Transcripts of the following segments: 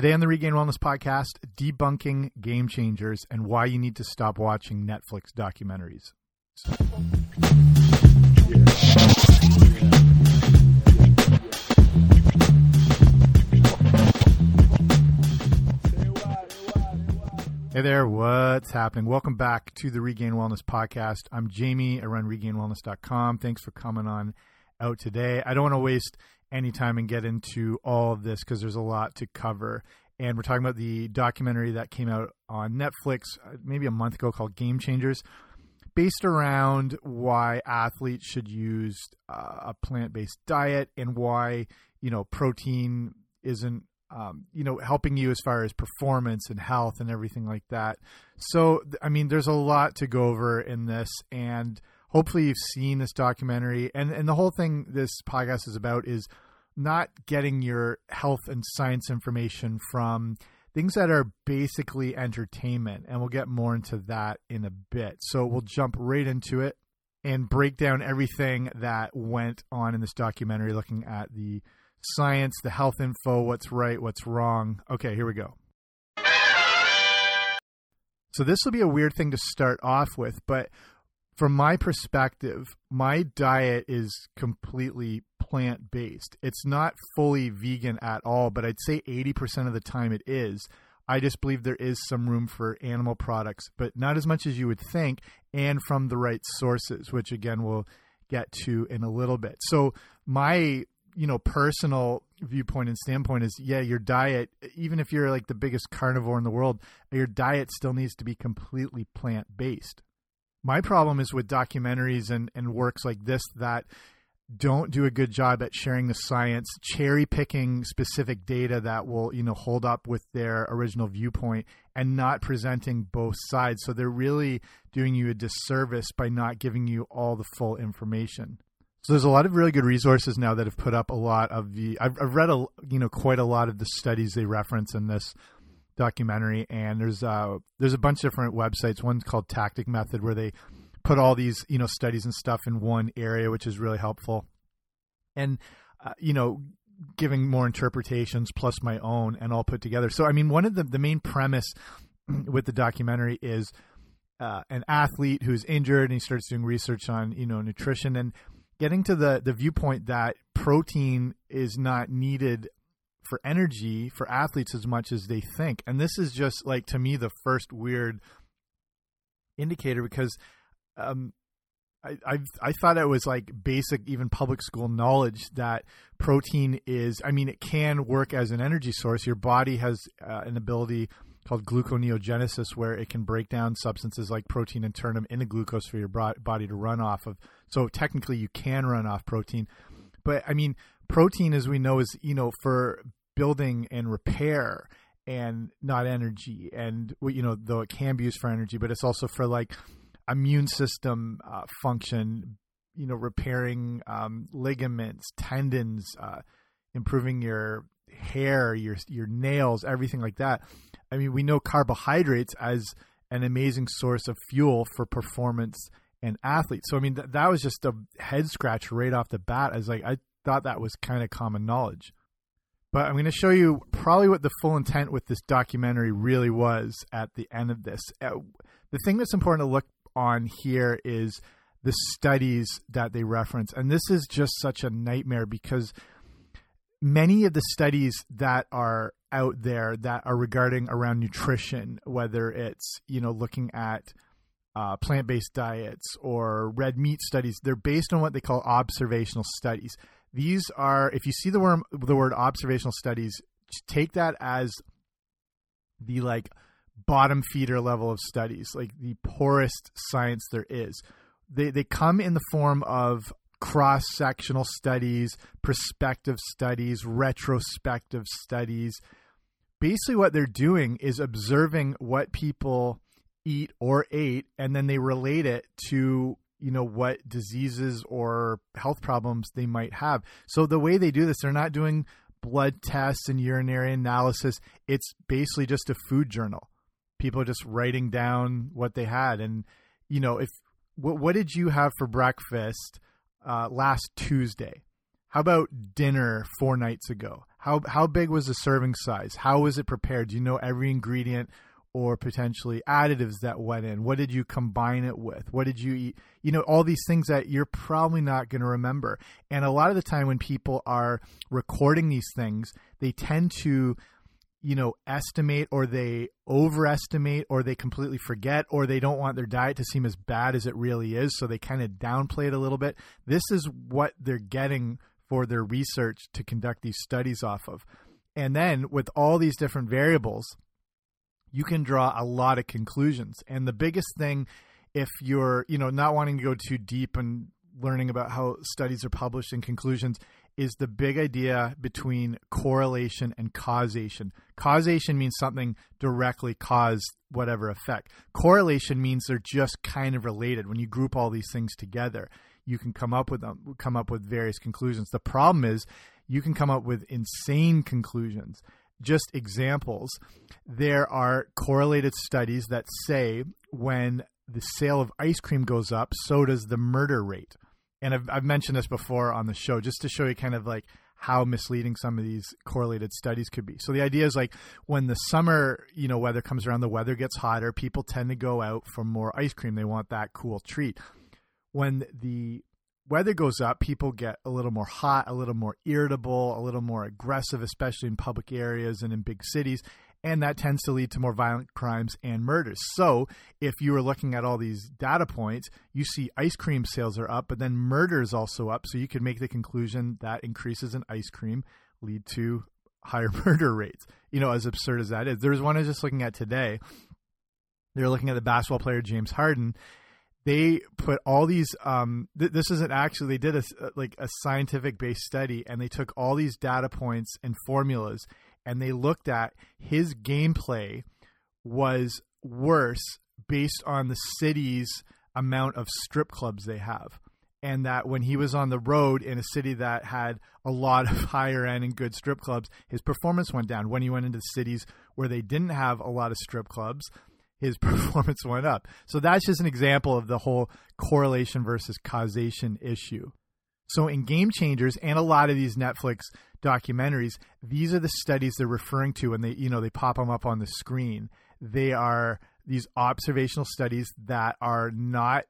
Today on the Regain Wellness Podcast, debunking game changers and why you need to stop watching Netflix documentaries. Hey there, what's happening? Welcome back to the Regain Wellness Podcast. I'm Jamie. I run regainedwellness.com. Thanks for coming on out today. I don't want to waste any time and get into all of this because there's a lot to cover. And we're talking about the documentary that came out on Netflix uh, maybe a month ago called Game Changers, based around why athletes should use uh, a plant based diet and why, you know, protein isn't um, you know, helping you as far as performance and health and everything like that. So, I mean, there's a lot to go over in this, and hopefully, you've seen this documentary. And and the whole thing this podcast is about is not getting your health and science information from things that are basically entertainment. And we'll get more into that in a bit. So we'll jump right into it and break down everything that went on in this documentary, looking at the science, the health info, what's right, what's wrong. Okay, here we go. So this will be a weird thing to start off with, but from my perspective, my diet is completely plant based. It's not fully vegan at all, but I'd say 80% of the time it is. I just believe there is some room for animal products, but not as much as you would think, and from the right sources, which again we'll get to in a little bit. So my you know personal viewpoint and standpoint is yeah your diet even if you're like the biggest carnivore in the world your diet still needs to be completely plant based my problem is with documentaries and and works like this that don't do a good job at sharing the science cherry picking specific data that will you know hold up with their original viewpoint and not presenting both sides so they're really doing you a disservice by not giving you all the full information so there's a lot of really good resources now that have put up a lot of the. I've, I've read a you know quite a lot of the studies they reference in this documentary, and there's uh there's a bunch of different websites. One's called Tactic Method, where they put all these you know studies and stuff in one area, which is really helpful. And uh, you know, giving more interpretations plus my own, and all put together. So I mean, one of the the main premise with the documentary is. Uh, an athlete who's injured and he starts doing research on you know nutrition and getting to the the viewpoint that protein is not needed for energy for athletes as much as they think. And this is just like to me the first weird indicator because um, I, I I thought it was like basic even public school knowledge that protein is I mean it can work as an energy source. Your body has uh, an ability called gluconeogenesis where it can break down substances like protein and turn them into glucose for your body to run off of. So technically, you can run off protein, but I mean, protein, as we know, is you know for building and repair and not energy. And you know, though it can be used for energy, but it's also for like immune system uh, function. You know, repairing um, ligaments, tendons, uh, improving your hair, your your nails, everything like that. I mean, we know carbohydrates as an amazing source of fuel for performance and athletes. So I mean, th- that was just a head scratch right off the bat. As like I thought that was kind of common knowledge. But I'm going to show you probably what the full intent with this documentary really was at the end of this. Uh, the thing that's important to look on here is the studies that they reference. And this is just such a nightmare because many of the studies that are out there that are regarding around nutrition, whether it's, you know, looking at uh, plant based diets or red meat studies, they're based on what they call observational studies. These are, if you see the word, the word observational studies, take that as the like bottom feeder level of studies, like the poorest science there is. They, they come in the form of cross sectional studies, prospective studies, retrospective studies. Basically, what they're doing is observing what people eat or ate and then they relate it to you know what diseases or health problems they might have. So the way they do this they're not doing blood tests and urinary analysis. It's basically just a food journal. People are just writing down what they had. And you know if what, what did you have for breakfast uh, last tuesday? How about dinner four nights ago? How how big was the serving size? How was it prepared? Do you know every ingredient or potentially additives that went in? What did you combine it with? What did you eat? You know, all these things that you're probably not going to remember. And a lot of the time when people are recording these things, they tend to you know estimate or they overestimate or they completely forget or they don't want their diet to seem as bad as it really is so they kind of downplay it a little bit this is what they're getting for their research to conduct these studies off of and then with all these different variables you can draw a lot of conclusions and the biggest thing if you're you know not wanting to go too deep and learning about how studies are published and conclusions is the big idea between correlation and causation. Causation means something directly caused whatever effect. Correlation means they're just kind of related. When you group all these things together, you can come up with them, come up with various conclusions. The problem is you can come up with insane conclusions. Just examples. There are correlated studies that say when the sale of ice cream goes up, so does the murder rate and I've, I've mentioned this before on the show just to show you kind of like how misleading some of these correlated studies could be. So the idea is like when the summer, you know, weather comes around, the weather gets hotter, people tend to go out for more ice cream. They want that cool treat. When the weather goes up, people get a little more hot, a little more irritable, a little more aggressive, especially in public areas and in big cities and that tends to lead to more violent crimes and murders. So, if you were looking at all these data points, you see ice cream sales are up, but then murder is also up. So, you could make the conclusion that increases in ice cream lead to higher murder rates. You know, as absurd as that is. There's one I was just looking at today. They're looking at the basketball player James Harden. They put all these. Um, th- this isn't actually. They did a like a scientific based study, and they took all these data points and formulas, and they looked at his gameplay was worse based on the city's amount of strip clubs they have. And that when he was on the road in a city that had a lot of higher end and good strip clubs, his performance went down. When he went into cities where they didn't have a lot of strip clubs, his performance went up. So that's just an example of the whole correlation versus causation issue. So in Game Changers and a lot of these Netflix documentaries, these are the studies they're referring to and they you know they pop them up on the screen. They are these observational studies that are not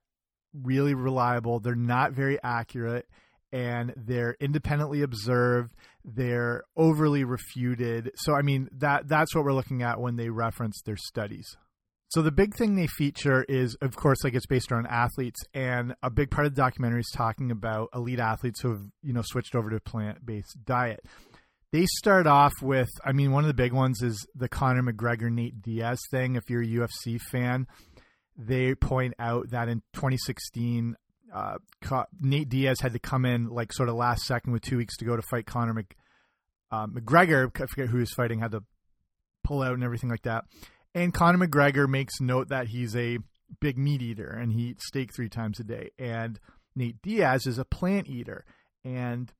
really reliable, they're not very accurate and they're independently observed, they're overly refuted. So I mean that that's what we're looking at when they reference their studies. So the big thing they feature is, of course, like it's based around athletes, and a big part of the documentary is talking about elite athletes who have, you know, switched over to plant-based diet. They start off with, I mean, one of the big ones is the Conor McGregor Nate Diaz thing. If you're a UFC fan, they point out that in 2016, uh, Nate Diaz had to come in like sort of last second with two weeks to go to fight Conor Mc, uh, McGregor. I forget who he was fighting, had to pull out and everything like that and Conor McGregor makes note that he's a big meat eater and he eats steak three times a day. And Nate Diaz is a plant eater. And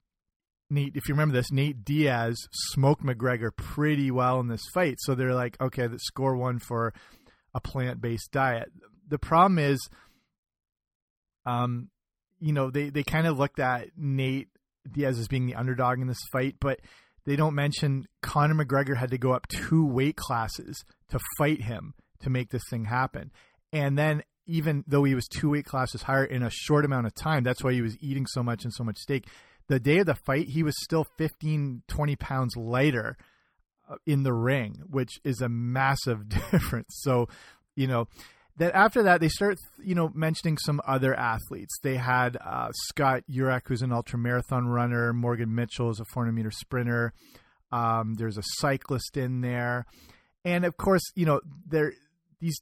Nate, if you remember this, Nate Diaz smoked McGregor pretty well in this fight. So they're like, okay, the score one for a plant based diet. The problem is, um, you know, they, they kind of looked at Nate Diaz as being the underdog in this fight, but they don't mention Conor McGregor had to go up two weight classes to fight him to make this thing happen. And then even though he was two weight classes higher in a short amount of time, that's why he was eating so much and so much steak. The day of the fight, he was still 15, 20 pounds lighter uh, in the ring, which is a massive difference. So, you know, that after that they start you know mentioning some other athletes. They had uh, scott Jurek who's an ultra marathon runner. Morgan mitchell is a 400 meter sprinter. Um, there's a cyclist in there. And of course you know there these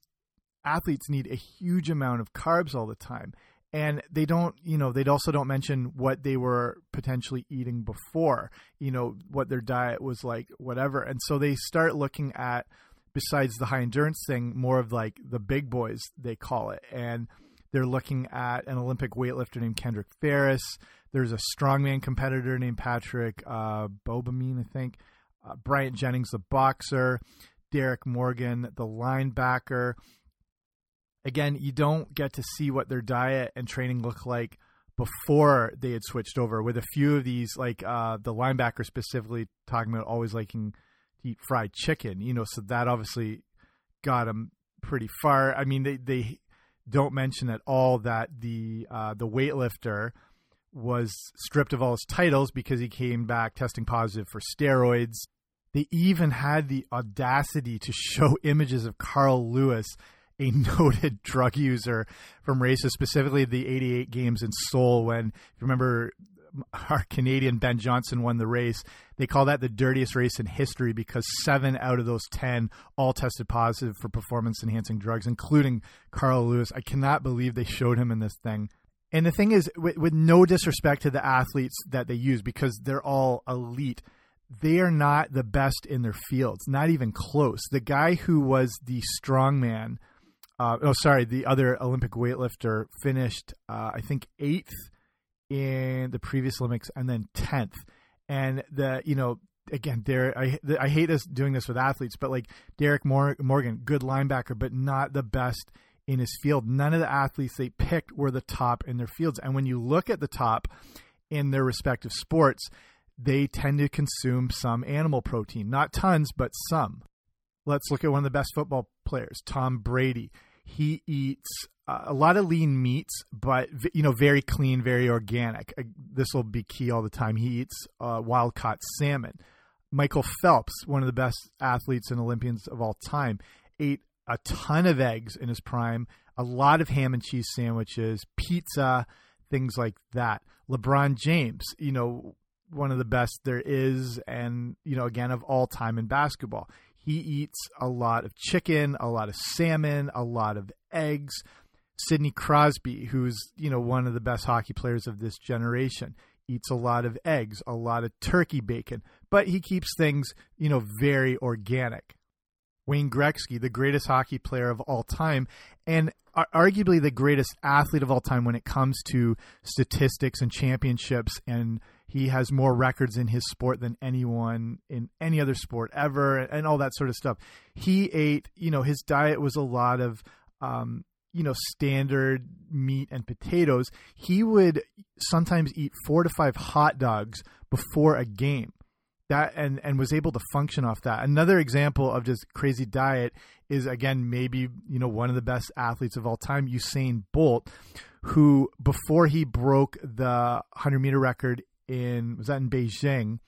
athletes need a huge amount of carbs all the time. And they don't you know they also don't mention what they were potentially eating before you know what their diet was like whatever. And so they start looking at besides the high endurance thing, more of like the big boys, they call it. And they're looking at an Olympic weightlifter named Kendrick Farris. There's a strongman competitor named Patrick uh, Baboumian, I think. Uh, Bryant Jennings, the boxer. Derrick Morgan, the linebacker. Again, you don't get to see what their diet and training look like before they had switched over. With a few of these, like uh, the linebacker specifically talking about always liking eat fried chicken, you know, so that obviously got him pretty far. I mean, they they don't mention at all that the uh, the weightlifter was stripped of all his titles because he came back testing positive for steroids. They even had the audacity to show images of Carl Lewis, a noted drug user from races, specifically the 88 games in Seoul when, if you remember, our Canadian Ben Johnson won the race. They call that the dirtiest race in history because seven out of those 10 all tested positive for performance enhancing drugs, including Carl Lewis. I cannot believe they showed him in this thing. And the thing is, with, with no disrespect to the athletes that they use, because they're all elite, they are not the best in their fields, not even close. The guy who was the strongman, uh, oh, sorry, the other Olympic weightlifter finished, uh, I think, eighth in the previous Olympics and then 10th. And the, you know, again, Derrick, I, I hate this doing this with athletes, but like Derrick Morgan, good linebacker, but not the best in his field. None of the athletes they picked were the top in their fields. And when you look at the top in their respective sports, they tend to consume some animal protein, not tons, but some. Let's look at one of the best football players, Tom Brady. He eats a lot of lean meats, but you know, very clean, very organic. Uh, this will be key all the time. He eats uh, wild caught salmon. Michael Phelps, one of the best athletes and Olympians of all time, ate a ton of eggs in his prime, a lot of ham and cheese sandwiches, pizza, things like that. LeBron James, you know, one of the best there is, and you know, again of all time in basketball. He eats a lot of chicken, a lot of salmon, a lot of eggs. Sidney Crosby, who's you know one of the best hockey players of this generation, eats a lot of eggs, a lot of turkey bacon, but he keeps things you know very organic. Wayne Gretzky, the greatest hockey player of all time, and arguably the greatest athlete of all time when it comes to statistics and championships and he has more records in his sport than anyone in any other sport ever and all that sort of stuff. He ate you know his diet was a lot of um, you know standard meat and potatoes. He would sometimes eat four to five hot dogs before a game. That and and was able to function off that. Another example of just crazy diet is again maybe you know one of the best athletes of all time usain bolt who before he broke the 100 meter record in was that in beijing?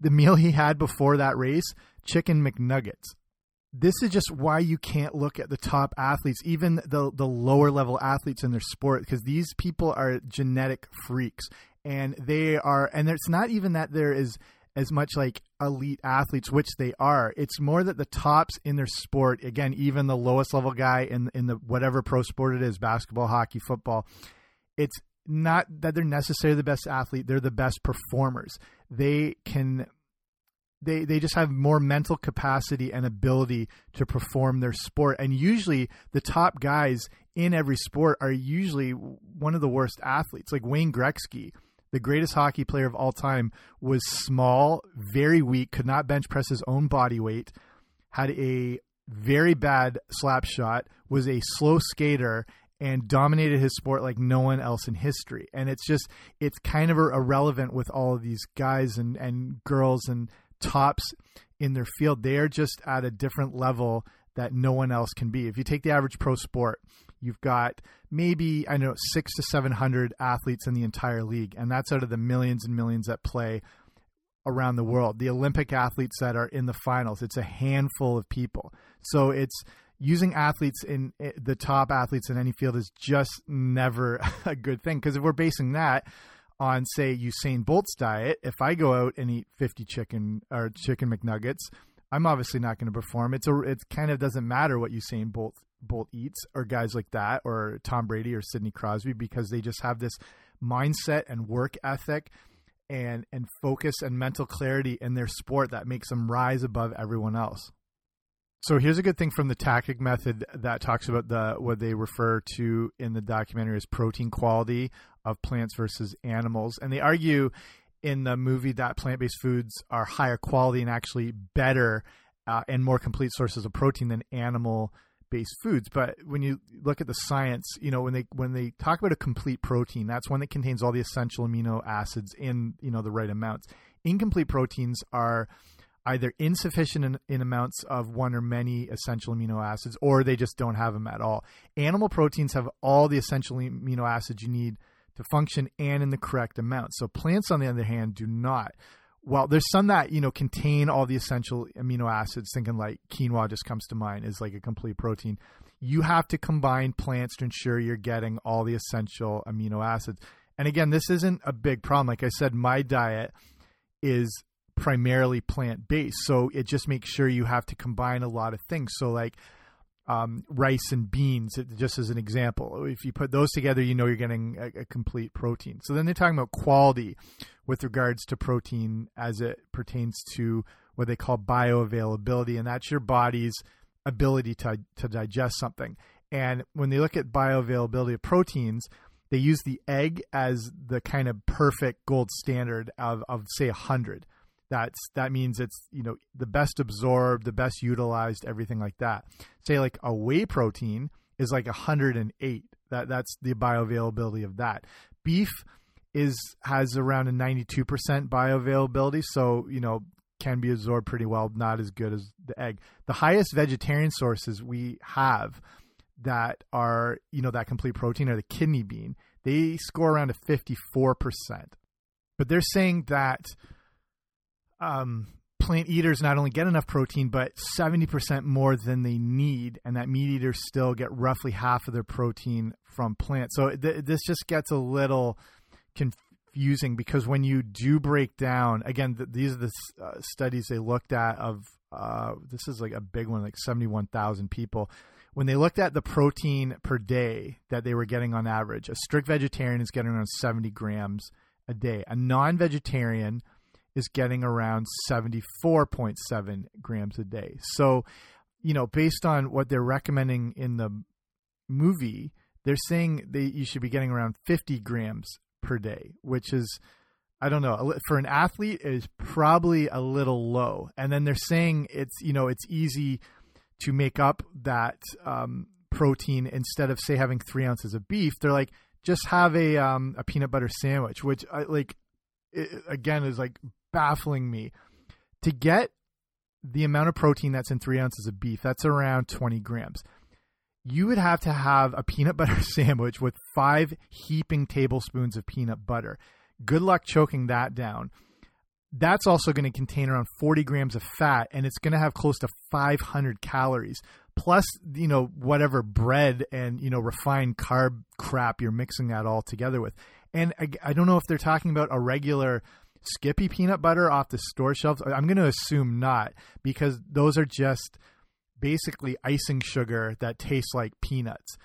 The meal he had before that race chicken mcnuggets. This is just why you can't look at the top athletes, even the the lower level athletes in their sport, because these people are genetic freaks, and they are, and it's not even that there is as much like elite athletes, which they are. It's more that the tops in their sport, again, even the lowest level guy in in the whatever pro sport it is, basketball, hockey, football, it's not that they're necessarily the best athlete, they're the best performers. They can they they just have more mental capacity and ability to perform their sport and usually the top guys in every sport are usually one of the worst athletes like Wayne Gretzky the greatest hockey player of all time was small very weak could not bench press his own body weight had a very bad slap shot was a slow skater and dominated his sport like no one else in history and it's just it's kind of irrelevant with all of these guys and and girls and tops in their field. They are just at a different level that no one else can be. If you take the average pro sport, you've got maybe I know six to seven hundred athletes in the entire league, and that's out of the millions and millions that play around the world. The Olympic athletes that are in the finals, it's a handful of people. So it's using athletes in eh, the top athletes in any field is just never a good thing because if we're basing that on say Usain Bolt's diet, if I go out and eat 50 chicken or chicken McNuggets, I'm obviously not going to perform. It's a it kind of doesn't matter what Usain Bolt Bolt eats or guys like that or Tom Brady or Sidney Crosby because they just have this mindset and work ethic and and focus and mental clarity in their sport that makes them rise above everyone else. So here's a good thing from the tactic method that talks about the what they refer to in the documentary as protein quality of plants versus animals, and they argue in the movie that plant-based foods are higher quality and actually better uh, and more complete sources of protein than animal based foods. But when you look at the science, you know when they when they talk about a complete protein, that's one that contains all the essential amino acids in you know the right amounts. Incomplete proteins are either insufficient in, in, amounts of one or many essential amino acids, or they just don't have them at all. Animal proteins have all the essential amino acids you need to function and in the correct amount. So plants, on the other hand, do not. Well, there's some that you know contain all the essential amino acids. Thinking like quinoa just comes to mind is like a complete protein. You have to combine plants to ensure you're getting all the essential amino acids. And again, this isn't a big problem. Like I said, my diet is primarily plant based. So it just makes sure you have to combine a lot of things. So like um, rice and beans, just as an example, if you put those together, you know you're getting a, a, complete protein. So then they're talking about quality with regards to protein as it pertains to what they call bioavailability, and that's your body's ability to to digest something. And when they look at bioavailability of proteins, they use the egg as the kind of perfect gold standard of, of say 100 that's that means it's you know the best absorbed the best utilized everything like that. Say like a whey protein is like 108 that that's the bioavailability of that. Beef is has around a 92% bioavailability so you know can be absorbed pretty well not as good as the egg. The highest vegetarian sources we have that are you know that complete protein are the kidney bean. They score around a 54% but they're saying that um, plant eaters not only get enough protein, but 70% more than they need, and that meat eaters still get roughly half of their protein from plants. So th- this just gets a little confusing because when you do break down, again, th- these are the uh, studies they looked at of uh, this is like a big one, like 71,000 people. When they looked at the protein per day that they were getting on average, a strict vegetarian is getting around 70 grams a day. A non vegetarian is getting around 74.7 grams a day. So, you know, based on what they're recommending in the movie, they're saying that you should be getting around 50 grams per day, which is I don't know for an athlete is probably a little low. And then they're saying it's you know it's easy to make up that um, protein instead of say having three ounces of beef. They're like just have a um, a peanut butter sandwich, which I, like it, again is like baffling me. To get the amount of protein that's in three ounces of beef, that's around 20 grams. You would have to have a peanut butter sandwich with five heaping tablespoons of peanut butter. Good luck choking that down. That's also going to contain around 40 grams of fat, and it's going to have close to 500 calories, plus, you know, whatever bread and, you know, refined carb crap you're mixing that all together with. And I, I don't know if they're talking about a regular Skippy peanut butter off the store shelves? I'm going to assume not because those are just basically icing sugar that tastes like peanuts.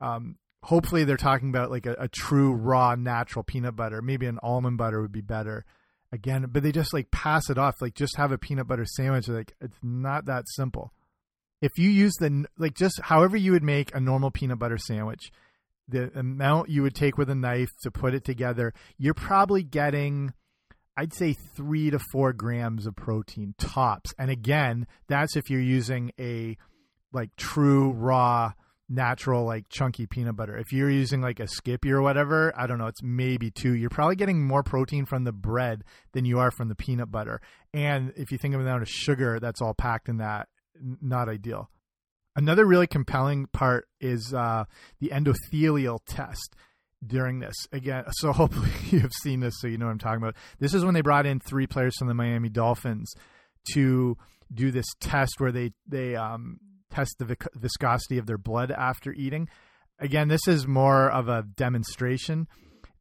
Um, hopefully, they're talking about like a, a, true raw natural peanut butter. Maybe an almond butter would be better. Again, but they just like pass it off. Like just have a peanut butter sandwich. Like it's not that simple. If you use the like just however you would make a normal peanut butter sandwich, the amount you would take with a knife to put it together, you're probably getting I'd say three to four grams of protein tops. And again, that's if you're using a like true raw natural like chunky peanut butter. If you're using like a Skippy or whatever, I don't know, it's maybe two. You're probably getting more protein from the bread than you are from the peanut butter. And if you think of the amount of sugar that's all packed in that, not ideal. Another really compelling part is uh, the endothelial test during this again. So hopefully you've seen this, so you know what I'm talking about. This is when they brought in three players from the Miami Dolphins to do this test where they they um, test the viscosity of their blood after eating. Again, this is more of a demonstration.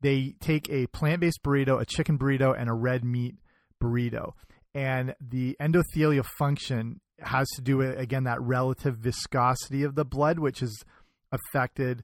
They take a plant-based burrito, a chicken burrito, and a red meat burrito, and the endothelial function has to do with again that relative viscosity of the blood, which is affected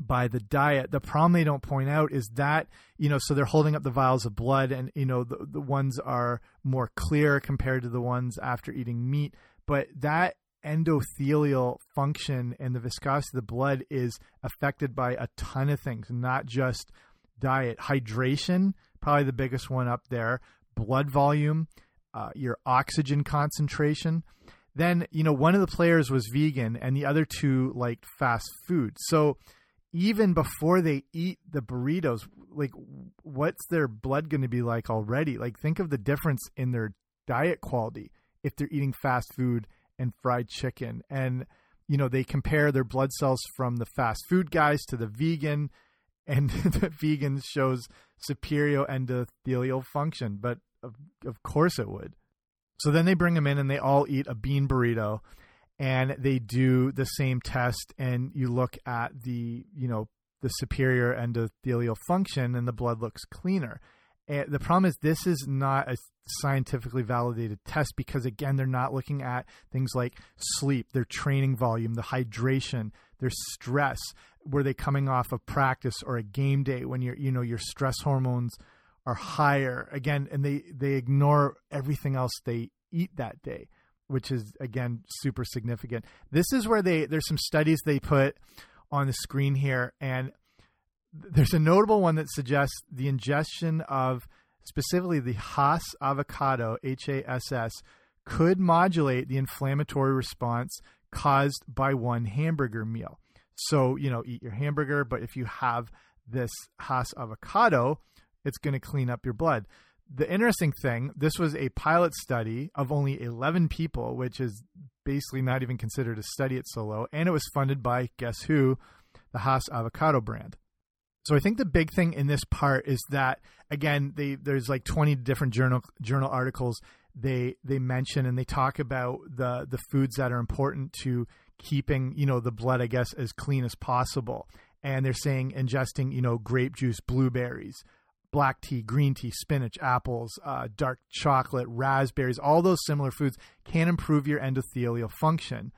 by the diet. The problem they don't point out is that, you know, so they're holding up the vials of blood and, you know, the, the ones are more clear compared to the ones after eating meat. But that endothelial function and the viscosity of the blood is affected by a ton of things, not just diet. Hydration, probably the biggest one up there, blood volume, uh, your oxygen concentration. then you know one of the players was vegan and the other two liked fast food. So even before they eat the burritos, like what's their blood going to be like already? Like think of the difference in their diet quality if they're eating fast food and fried chicken and you know they compare their blood cells from the fast food guys to the vegan and the vegan shows superior endothelial function but of, of course it would so then they bring them in and they all eat a bean burrito and they do the same test and you look at the you know the superior endothelial function and the blood looks cleaner. And the problem is this is not a scientifically validated test because again they're not looking at things like sleep their training volume the hydration their stress. Were they coming off of practice or a game day when you're you know your stress hormones are higher? Again and they they ignore everything else they eat that day which is again super significant this is where they there's some studies they put on the screen here and there's a notable one that suggests the ingestion of specifically the Hass avocado HASS could modulate the inflammatory response caused by one hamburger meal so you know eat your hamburger but if you have this Hass avocado it's going to clean up your blood. The interesting thing, this was a pilot study of only 11 people, which is basically not even considered a study at Solo, and it was funded by guess who? The Hass avocado brand. So I think the big thing in this part is that again, they there's like 20 different journal journal articles they they mention and they talk about the the foods that are important to keeping, you know, the blood I guess as clean as possible. And they're saying ingesting, you know, grape juice, blueberries, black tea, green tea, spinach, apples, uh, dark chocolate, raspberries, all those similar foods can improve your endothelial function.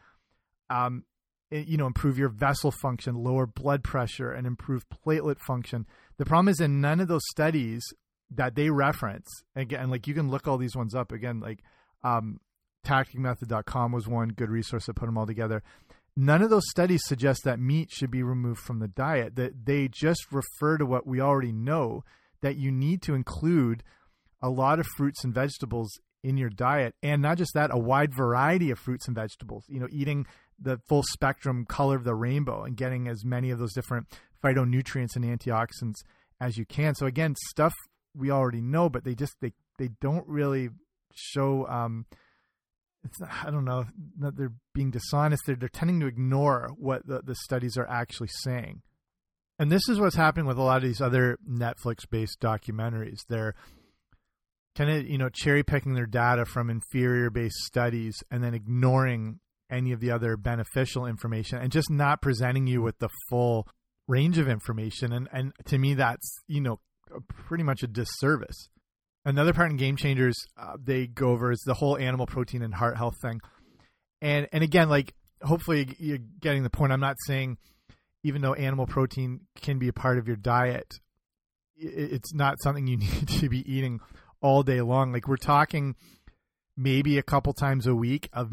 Um, it, you know, improve your vessel function, lower blood pressure, and improve platelet function. The problem is in none of those studies that they reference, again, like you can look all these ones up again, like um, tacticmethod.com was one good resource to put them all together. None of those studies suggest that meat should be removed from the diet. That they just refer to what we already know that you need to include a lot of fruits and vegetables in your diet and not just that a wide variety of fruits and vegetables. You know eating the full spectrum color of the rainbow and getting as many of those different phytonutrients and antioxidants as you can. So again stuff we already know but they just they they don't really show um it's I don't know they're being dishonest. They're, they're tending to ignore what the, the studies are actually saying and this is what's happening with a lot of these other Netflix based documentaries. They're kind of, you know, cherry picking their data from inferior based studies and then ignoring any of the other beneficial information and just not presenting you with the full range of information. And, and to me, that's, you know, pretty much a disservice. Another part in Game Changers uh, they go over is the whole animal protein and heart health thing. And, and again, like, hopefully you're getting the point. I'm not saying even though animal protein can be a part of your diet, it's not something you need to be eating all day long. Like we're talking maybe a couple times a week of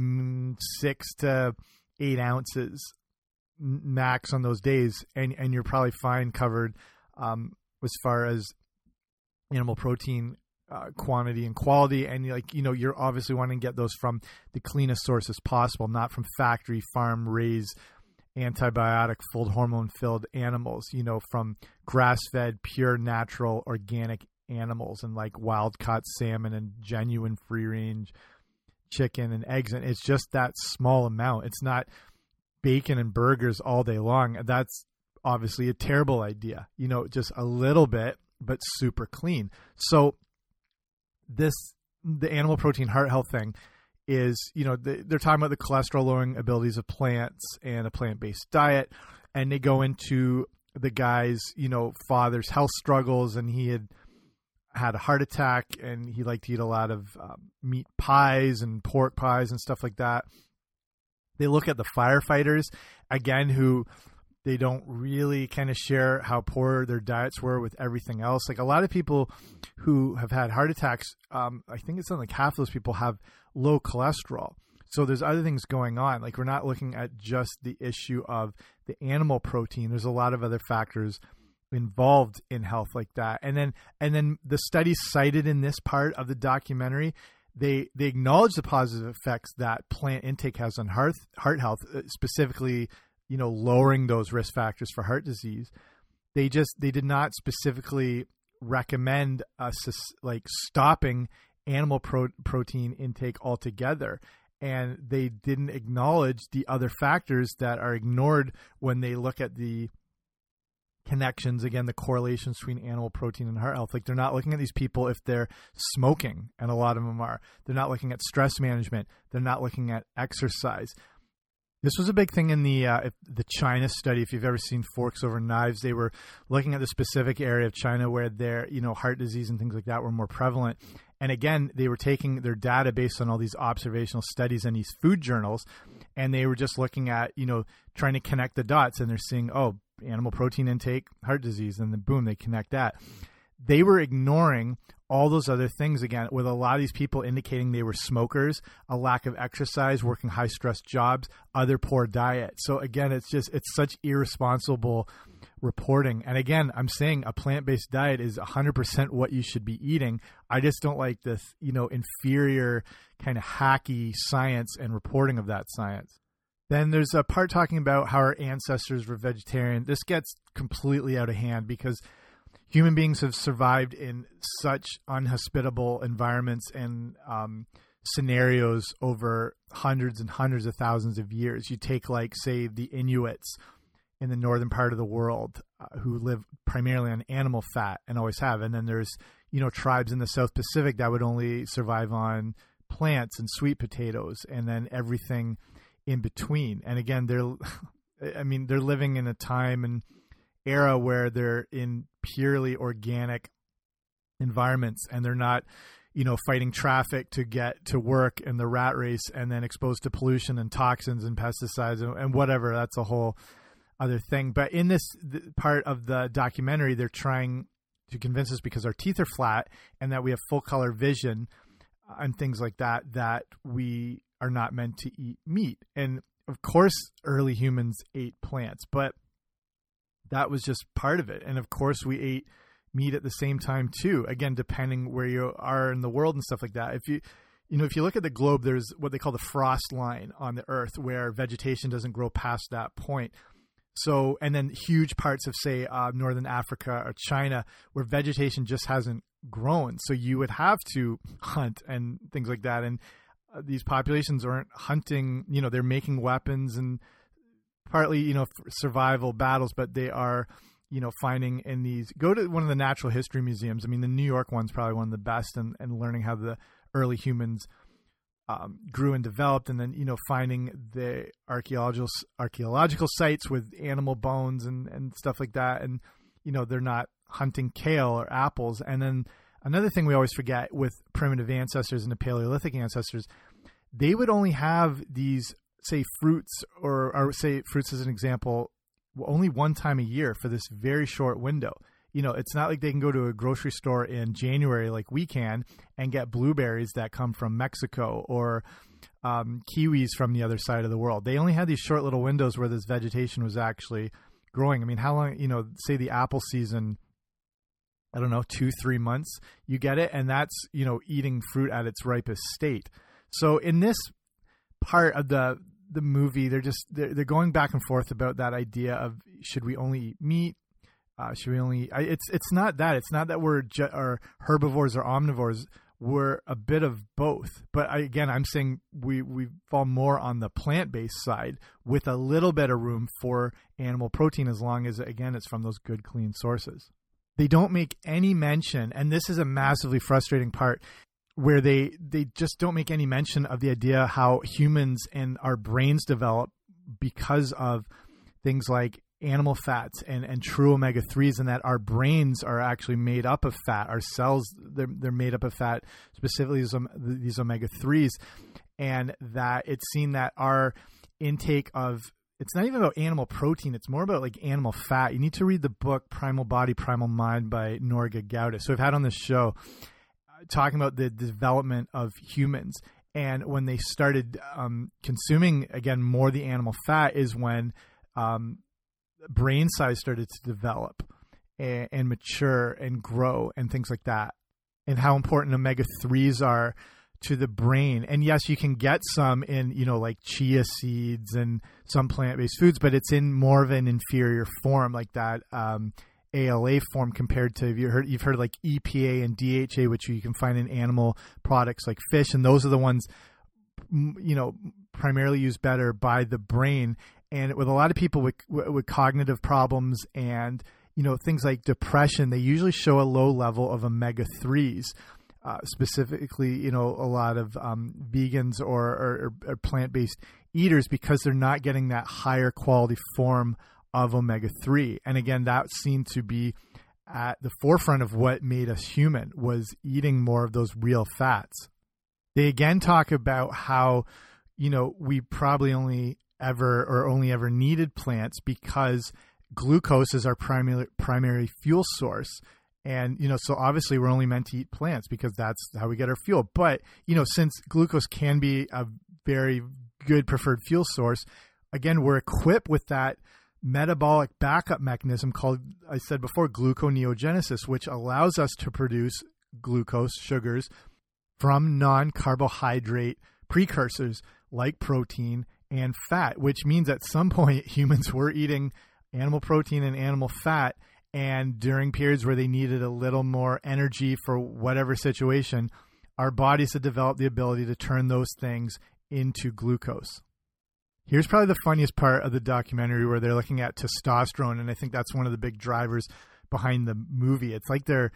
six to eight ounces max on those days, and and you're probably fine covered um, as far as animal protein uh, quantity and quality and like you know you're obviously wanting to get those from the cleanest sources possible not from factory farm raised antibiotic full hormone filled animals, you know, from grass fed, pure, natural, organic animals and like wild caught salmon and genuine free range chicken and eggs. And it's just that small amount. It's not bacon and burgers all day long. That's obviously a terrible idea, you know, just a little bit, but super clean. So, this, the animal protein heart health thing is you know they're talking about the cholesterol lowering abilities of plants and a plant based diet, and they go into the guy's you know father's health struggles, and he had had a heart attack, and he liked to eat a lot of um, meat pies and pork pies and stuff like that. They look at the firefighters again who they don't really kind of share how poor their diets were with everything else. Like a lot of people who have had heart attacks, um, I think it's something like half those people have low cholesterol. So there's other things going on. Like we're not looking at just the issue of the animal protein. There's a lot of other factors involved in health like that. And then and then the studies cited in this part of the documentary, they they acknowledge the positive effects that plant intake has on heart heart health, uh, specifically, you know, lowering those risk factors for heart disease. They just they did not specifically recommend us like stopping animal pro- protein intake altogether. And they didn't acknowledge the other factors that are ignored when they look at the connections again the correlations between animal protein and heart health. Like they're not looking at these people if they're smoking and a lot of them are. They're not looking at stress management. They're not looking at exercise this was a big thing in the uh, the China study. If you've ever seen Forks Over Knives, they were looking at the specific area of China where their you know heart disease and things like that were more prevalent. And again, they were taking their data based on all these observational studies and these food journals, and they were just looking at you know trying to connect the dots, and they're seeing oh animal protein intake, heart disease, and then boom, they connect that. They were ignoring all those other things again, with a lot of these people indicating they were smokers, a lack of exercise, working high stress jobs, other poor diet. So again, it's just it's such irresponsible reporting. And again, I'm saying a plant based diet is 100% what you should be eating. I just don't like this, you know, inferior kind of hacky science and reporting of that science. Then there's a part talking about how our ancestors were vegetarian. This gets completely out of hand because human beings have survived in such unhospitable environments and um, scenarios over hundreds and hundreds of thousands of years. You take, like, say, the Inuits in the northern part of the world uh, who live primarily on animal fat and always have, and then there's you know tribes in the South Pacific that would only survive on plants and sweet potatoes, and then everything in between. And again, they're, I mean, they're living in a time and era where they're in purely organic environments and they're not you know fighting traffic to get to work in the rat race and then exposed to pollution and toxins and pesticides and, and whatever. That's a whole other thing. But in this part of the documentary they're trying to convince us because our teeth are flat and that we have full color vision and things like that that we are not meant to eat meat. And of course early humans ate plants but that was just part of it. And of course, we ate meat at the same time too. Again, depending where you are in the world and stuff like that. If you you know, if you look at the globe, there's what they call the frost line on the Earth, where vegetation doesn't grow past that point. So, and then huge parts of, say, uh, northern Africa or China, where vegetation just hasn't grown. So you would have to hunt and things like that. And uh, these populations aren't hunting. You know, they're making weapons and partly you know survival battles, but they are you know finding in these. Go to one of the natural history museums. I mean, the New York one's probably one of the best, and and learning how the early humans um, grew and developed, and then you know finding the archaeological archaeological sites with animal bones and and stuff like that, and you know they're not hunting kale or apples, and then another thing we always forget with primitive ancestors and the Paleolithic ancestors, they would only have these say fruits or, or say fruits as an example only one time a year for this very short window. You know it's not like they can go to a grocery store in january like we can and get blueberries that come from mexico or um, kiwis from the other side of the world. They only had these short little windows where this vegetation was actually growing. I mean how long you know say the apple season i don't know two three months you get it and that's you know eating fruit at its ripest state. So in this part of the the movie they're just they're, they're going back and forth about that idea of should we only eat meat? Uh, should we only I, it's it's not that. It's not that we're ju- or herbivores or omnivores. We're a bit of both. But I, again i'm saying we we fall more on the plant-based side with a little bit of room for animal protein as long as again it's from those good clean sources. They don't make any mention and this is a massively frustrating part where they they just don't make any mention of the idea how humans and our brains develop because of things like animal fats and, and true omega 3s and that our brains are actually made up of fat. Our cells they're, they're made up of fat specifically these, these omega 3s and that it's seen that our intake of it's not even about animal protein it's more about like animal fat. You need to read the book primal body primal mind by Nora Gedgaudas so i've had on this show talking about the development of humans. And when they started um, consuming again more the animal fat is when um, brain size started to develop and, and mature and grow and things like that. And how important omega threes are to the brain. And yes, you can get some in, you know, like chia seeds and some plant based foods, but it's in more of an inferior form, like that um, ALA form compared to you heard you've heard like EPA and DHA, which you can find in animal products like fish, and those are the ones you know primarily used better by the brain. And with a lot of people with with cognitive problems and you know things like depression, they usually show a low level of omega threes. Uh, specifically, you know, a lot of um, vegans or, or, or plant based eaters because they're not getting that higher quality form of omega 3 and again that seemed to be at the forefront of what made us human was eating more of those real fats. They again talk about how you know we probably only ever or only ever needed plants because glucose is our primary primary fuel source. And you know so obviously we're only meant to eat plants because that's how we get our fuel. But you know since glucose can be a very good preferred fuel source again we're equipped with that metabolic backup mechanism called, I said before, gluconeogenesis, which allows us to produce glucose, sugars, from non carbohydrate precursors like protein and fat, which means at some point humans were eating animal protein and animal fat. And during periods where they needed a little more energy for whatever situation, our bodies had developed the ability to turn those things into glucose. Here's probably the funniest part of the documentary where they're looking at testosterone, and I think that's one of the big drivers behind the movie. It's like they're,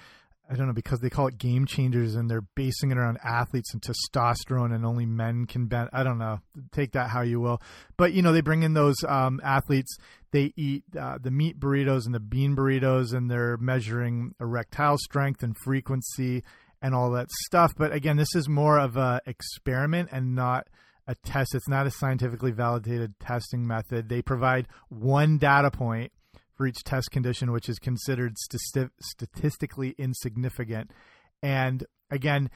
I don't know, because they call it game changers and they're basing it around athletes and testosterone, and only men can bend. I don't know. Take that how you will. But, you know, they bring in those um, athletes, they eat uh, the meat burritos and the bean burritos, and they're measuring erectile strength and frequency and all that stuff. But again, this is more of a experiment and not a test. It's not a scientifically validated testing method. They provide one data point for each test condition, which is considered st- statistically insignificant. And again,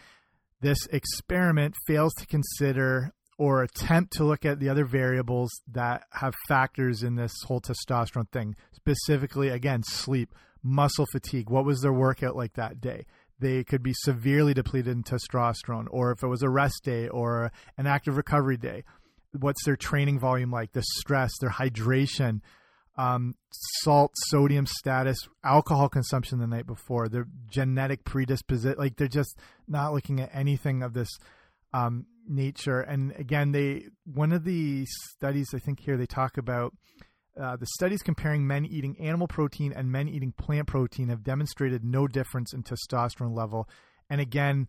this experiment fails to consider or attempt to look at the other variables that have factors in this whole testosterone thing. Specifically, again, sleep, muscle fatigue. What was their workout like that day? They could be severely depleted in testosterone, or if it was a rest day or an active recovery day, what's their training volume like, the stress, their hydration, um, salt, sodium status, alcohol consumption the night before, their genetic predisposition. Like they're just not looking at anything of this um, nature. And again, they one of the studies I think here they talk about uh, the studies comparing men eating animal protein and men eating plant protein have demonstrated no difference in testosterone level. And again,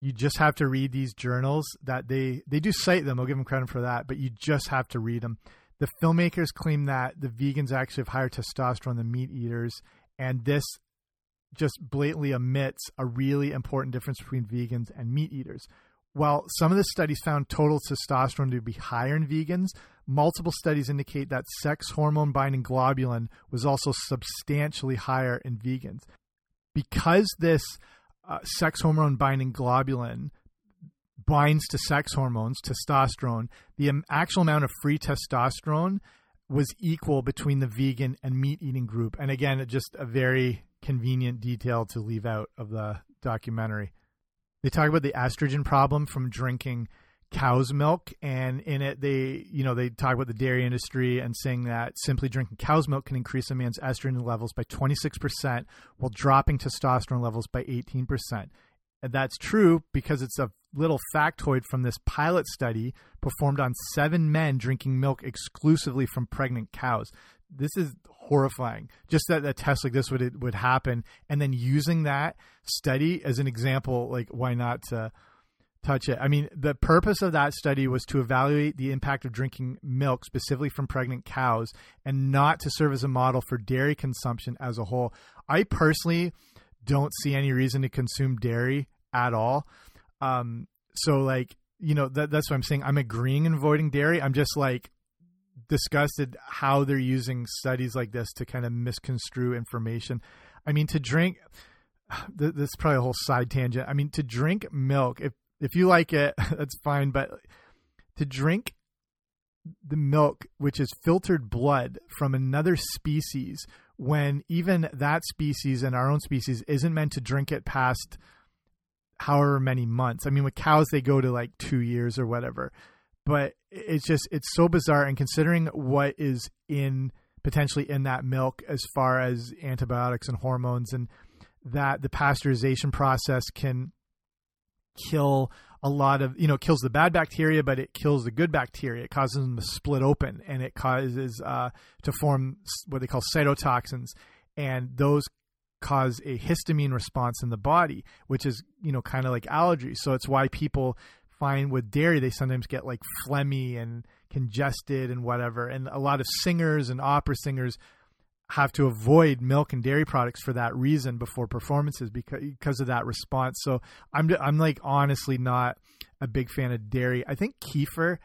you just have to read these journals that they they do cite them. I'll give them credit for that, but you just have to read them. The filmmakers claim that the vegans actually have higher testosterone than meat eaters, and this just blatantly omits a really important difference between vegans and meat eaters. While some of the studies found total testosterone to be higher in vegans, multiple studies indicate that sex hormone binding globulin was also substantially higher in vegans. Because this uh, sex hormone binding globulin binds to sex hormones, testosterone, the actual amount of free testosterone was equal between the vegan and meat eating group. And again, just a very convenient detail to leave out of the documentary. They talk about the estrogen problem from drinking cow's milk and in it they you know they talk about the dairy industry and saying that simply drinking cow's milk can increase a man's estrogen levels by 26% while dropping testosterone levels by 18% and that's true because it's a little factoid from this pilot study performed on seven men drinking milk exclusively from pregnant cows. This is horrifying. Just that a test like this would it would happen, and then using that study as an example, like why not to touch it? I mean, the purpose of that study was to evaluate the impact of drinking milk, specifically from pregnant cows, and not to serve as a model for dairy consumption as a whole. I personally don't see any reason to consume dairy at all. Um, so like you know that, that's what I'm saying. I'm agreeing in avoiding dairy. I'm just like disgusted how they're using studies like this to kind of misconstrue information. I mean, to drink this is probably a whole side tangent. I mean, to drink milk, if if you like it, that's fine. But to drink the milk, which is filtered blood from another species, when even that species and our own species isn't meant to drink it past however many months. I mean, with cows, they go to like two years or whatever. But it's just, it's so bizarre. And considering what is in potentially in that milk as far as antibiotics and hormones, and that the pasteurization process can kill a lot of you know kills the bad bacteria but it kills the good bacteria. It causes them to split open and it causes uh, to form what they call cytotoxins and those cause a histamine response in the body which is you know kind of like allergies so it's why people find with dairy they sometimes get like phlegmy and congested and whatever. And a lot of singers and opera singers have to avoid milk and dairy products for that reason before performances because because of that response. So I'm I'm like honestly not a big fan of dairy. I think kefir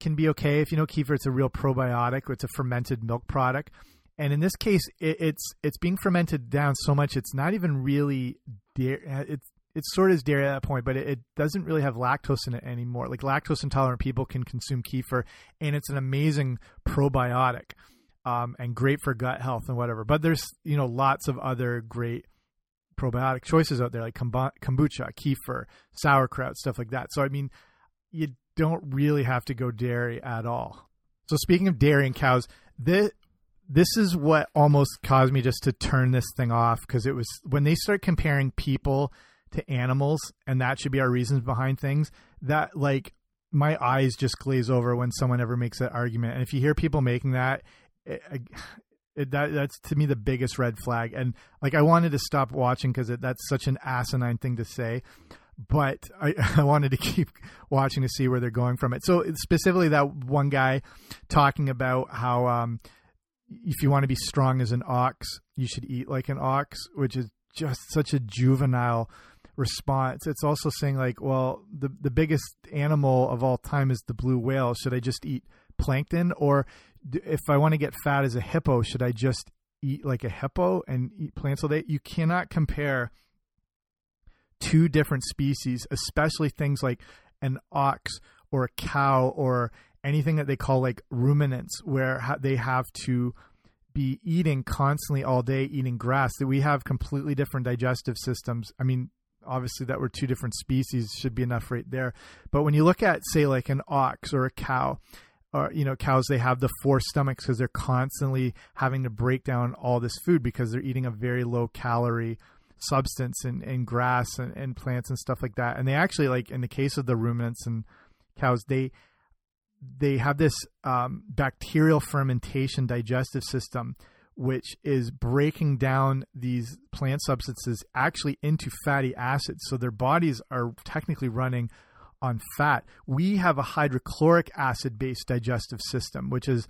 can be okay if you know kefir. It's a real probiotic. It's a fermented milk product, and in this case, it, it's it's being fermented down so much it's not even really dairy. Uh, it's it's sort of dairy at that point, but it, it, doesn't really have lactose in it anymore. Like lactose intolerant people can consume kefir, and it's an amazing probiotic um, and great for gut health and whatever. But there's you know lots of other great probiotic choices out there like kombucha, kefir, sauerkraut, stuff like that. So I mean, you don't really have to go dairy at all. So speaking of dairy and cows, this this is what almost caused me just to turn this thing off because it was when they start comparing people to animals and that should be our reasons behind things that like my eyes just glaze over when someone ever makes that argument and if you hear people making that it, that that's to me the biggest red flag. And like I wanted to stop watching because that's such an asinine thing to say. But I, I wanted to keep watching to see where they're going from it. So specifically, that one guy talking about how um, if you want to be strong as an ox, you should eat like an ox, which is just such a juvenile response. It's also saying like, well, the the biggest animal of all time is the blue whale. Should I just eat plankton or if I want to get fat as a hippo, should I just eat like a hippo and eat plants all day? You cannot compare two different species, especially things like an ox or a cow or anything that they call like ruminants, where they have to be eating constantly all day, eating grass. That we have completely different digestive systems. I mean, obviously that we're two different species should be enough right there. But when you look at say like an ox or a cow, or you know cows they have the four stomachs because they're constantly having to break down all this food because they're eating a very low calorie substance and, and grass and, and plants and stuff like that. And they actually like in the case of the ruminants and cows they they have this um, bacterial fermentation digestive system which is breaking down these plant substances actually into fatty acids. So their bodies are technically running on fat. We have a hydrochloric acid based digestive system, which is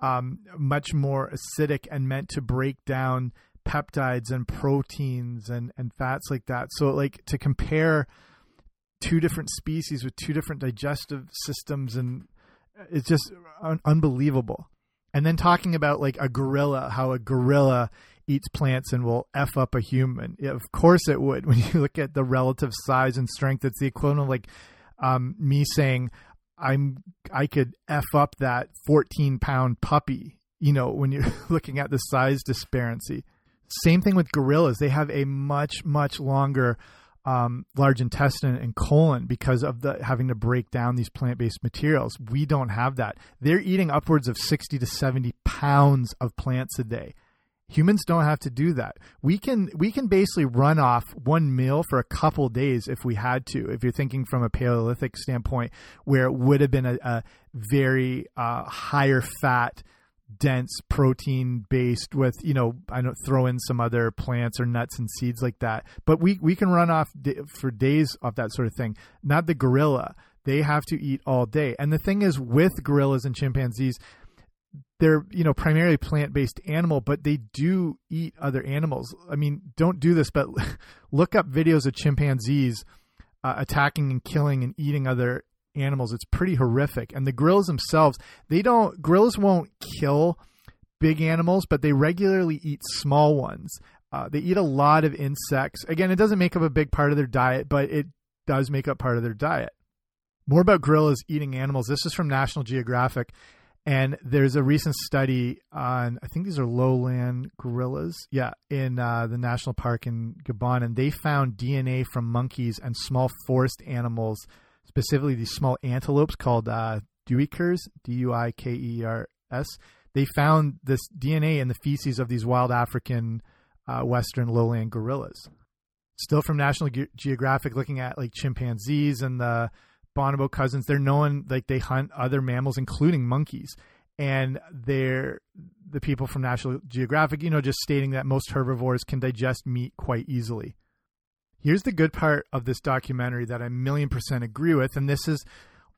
um, much more acidic and meant to break down peptides and proteins and, and fats like that. So, like to compare two different species with two different digestive systems, and it's just un- unbelievable. And then talking about like a gorilla, how a gorilla eats plants and will f up a human. Of course it would. When you look at the relative size and strength, it's the equivalent of like um, me saying I'm I could f up that 14 pound puppy. You know, when you're looking at the size disparity. Same thing with gorillas; they have a much much longer um, large intestine and colon because of the having to break down these plant based materials. We don't have that. They're eating upwards of 60 to 70 pounds of plants a day. Humans don't have to do that. We can we can basically run off one meal for a couple days if we had to. If you're thinking from a Paleolithic standpoint, where it would have been a, a very uh, higher fat, dense protein based with you know I don't throw in some other plants or nuts and seeds like that. But we we can run off for days off that sort of thing. Not the gorilla. They have to eat all day. And the thing is with gorillas and chimpanzees they're you know primarily plant based animal, but they do eat other animals. I mean, don't do this, but look up videos of chimpanzees uh, attacking and killing and eating other animals. It's pretty horrific. And the gorillas themselves, they don't gorillas won't kill big animals, but they regularly eat small ones. Uh, they eat a lot of insects. Again, it doesn't make up a big part of their diet, but it does make up part of their diet. More about gorillas eating animals. This is from National Geographic And there's a recent study on, I think these are lowland gorillas, yeah, in uh, the national park in Gabon, and they found DNA from monkeys and small forest animals, specifically these small antelopes called uh, duikers, D U I K E R S. They found this DNA in the feces of these wild African uh, western lowland gorillas. Still from National Ge- Geographic, looking at like chimpanzees and the bonobo cousins. They're known like they hunt other mammals, including monkeys. And they're the people from National Geographic, you know, just stating that most herbivores can digest meat quite easily. Here's the good part of this documentary that I million percent agree with, and this is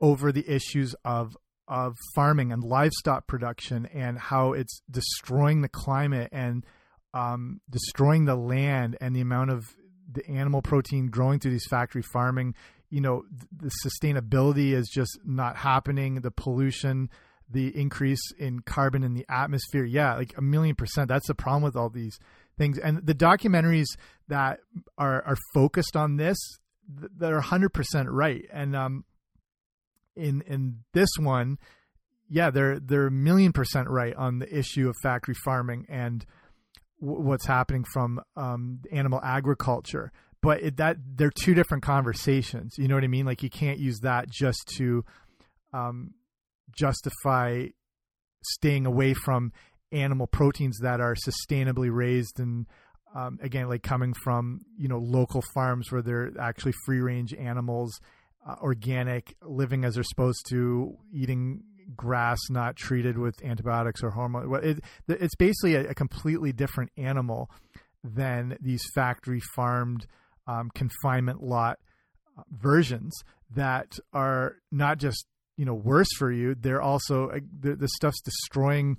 over the issues of of farming and livestock production and how it's destroying the climate and um, destroying the land and the amount of the animal protein growing through these factory farming you know the sustainability is just not happening. The pollution the increase in carbon in the atmosphere. Yeah like a million percent. That's the problem with all these things. And the documentaries that are are focused on this that are 100% right. And um in in this one yeah they're they're a million percent right on the issue of factory farming and what's happening from um, animal agriculture but it, that they're two different conversations. You know what I mean? Like you can't use that just to um, justify staying away from animal proteins that are sustainably raised and um, again like coming from you know local farms where they're actually free range animals uh, organic living as they're supposed to eating grass not treated with antibiotics or hormone it, it's basically a, a completely different animal than these factory farmed um, confinement lot uh, versions that are not just you know worse for you they're also uh, the, the stuff's destroying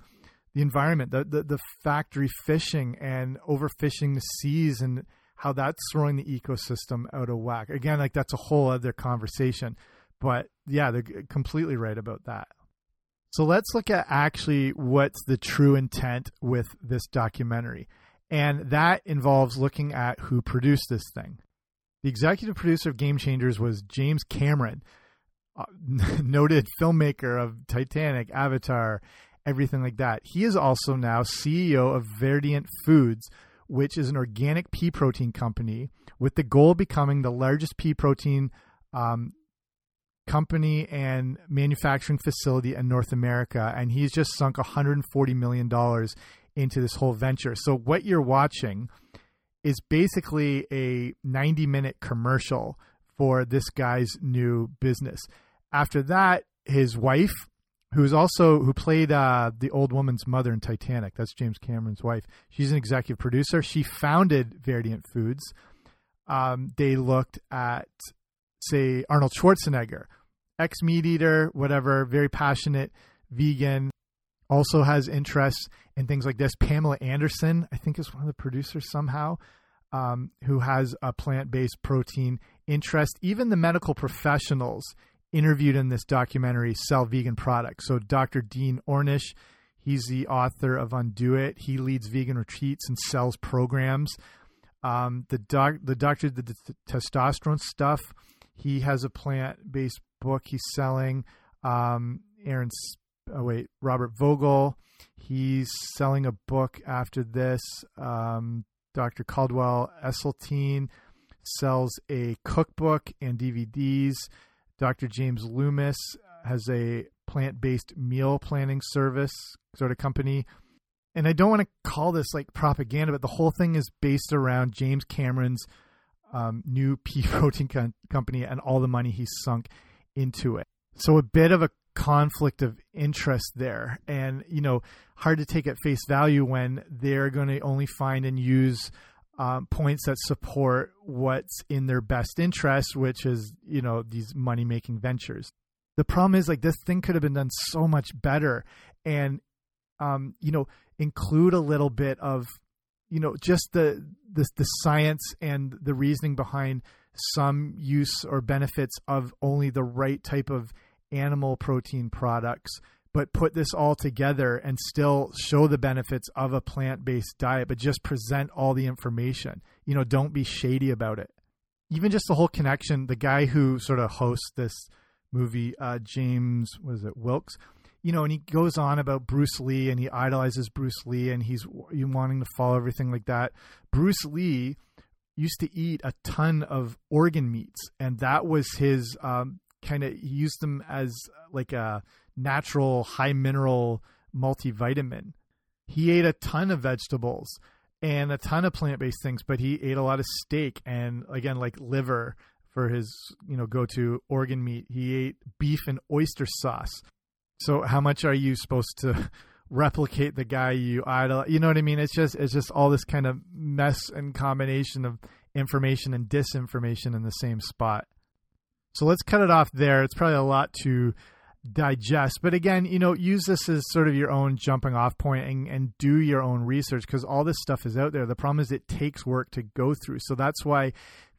the environment. The, the, the factory fishing and overfishing the seas and how that's throwing the ecosystem out of whack. Again like that's a whole other conversation but yeah they're completely right about that. So let's look at actually what's the true intent with this documentary and that involves looking at who produced this thing. The executive producer of Game Changers was James Cameron, uh, noted filmmaker of Titanic, Avatar, everything like that. He is also now CEO of Verdient Foods, which is an organic pea protein company with the goal of becoming the largest pea protein um, company and manufacturing facility in North America. And he's just sunk $140 million into this whole venture. So what you're watching is basically a 90 minute commercial for this guy's new business. After that, his wife, who's also who played uh, the old woman's mother in Titanic, that's James Cameron's wife. She's an executive producer. She founded Verdient Foods. Um, they looked at, say, Arnold Schwarzenegger, ex meat eater, whatever, very passionate vegan, also has interests in things like this. Pamela Anderson, I think, is one of the producers somehow, um, who has a plant based protein interest. Even the medical professionals interviewed in this documentary sell vegan products. So, Dr. Dean Ornish, he's the author of Undo It. He leads vegan retreats and sells programs. Um, the doc, the doctor, the, the testosterone stuff. He has a plant based book he's selling. Um, Aaron oh wait, Robert Vogel. He's selling a book after this. Um, Dr. Caldwell Esselstyn sells a cookbook and DVDs. Dr. James Loomis has a plant based meal planning service sort of company. And I don't want to call this like propaganda, but the whole thing is based around James Cameron's um, new pea protein co- company and all the money he's sunk into it. So a bit of a conflict of interest there. And you know hard to take at face value when they're going to only find and use um, points that support what's in their best interest which is you know these money making ventures. The problem is like this thing could have been done so much better and um, you know include a little bit of you know just the, the the science and the reasoning behind some use or benefits of only the right type of animal protein products, but put this all together and still show the benefits of a plant based diet, but just present all the information. You know, don't be shady about it. Even just the whole connection, the guy who sort of hosts this movie, uh, James, was it Wilks? you know, and he goes on about Bruce Lee and he idolizes Bruce Lee and he's you wanting to follow everything like that. Bruce Lee used to eat a ton of organ meats, and that was his um, kind of. Used them as uh, like a natural high mineral multivitamin. He ate a ton of vegetables and a ton of plant based things, but he ate a lot of steak and again like liver for his you know go to organ meat. He ate beef and oyster sauce. So how much are you supposed to replicate the guy you idol? You know what I mean? It's just it's just all this kind of mess and combination of information and disinformation in the same spot. So let's cut it off there. It's probably a lot to digest. But again, you know, use this as sort of your own jumping off point and, and do your own research because all this stuff is out there. The problem is it takes work to go through. So that's why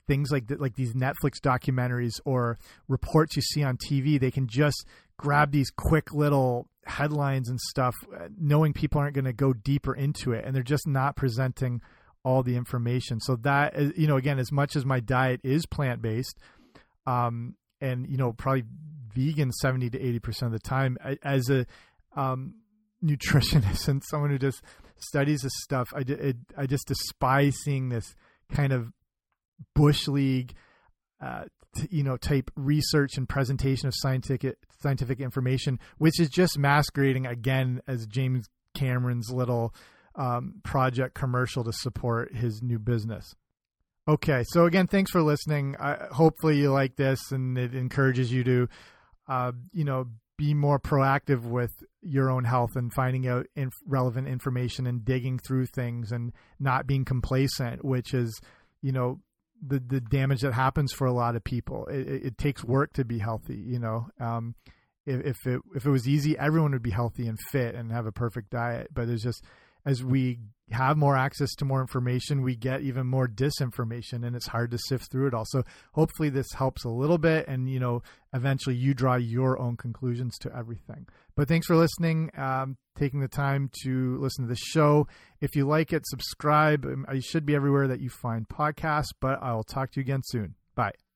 things like like these Netflix documentaries or reports you see on TV, they can just grab these quick little headlines and stuff, uh, knowing people aren't going to go deeper into it, and they're just not presenting all the information. So that uh, you know, again, as much as my diet is plant based, um, and you know, probably vegan 70 to 80% of the time as a um, nutritionist and someone who just studies this stuff I, it, I just despise seeing this kind of bush league uh, you know type research and presentation of scientific scientific information which is just masquerading again as James Cameron's little um, project commercial to support his new business Okay, so again, thanks for listening. hopefully, you like this, and it encourages you to uh, you know, be more proactive with your own health and finding out inf- relevant information and digging through things and not being complacent, which is, you know, the the damage that happens for a lot of people. It, it, it takes work to be healthy. You know, um, if, if it if it was easy, everyone would be healthy and fit and have a perfect diet. But it's just as we have more access to more information, we get even more disinformation and it's hard to sift through it all. So hopefully this helps a little bit and, you know, eventually you draw your own conclusions to everything. But thanks for listening, um, taking the time to listen to the show. If you like it, subscribe. I should be everywhere that you find podcasts, but I will talk to you again soon. Bye.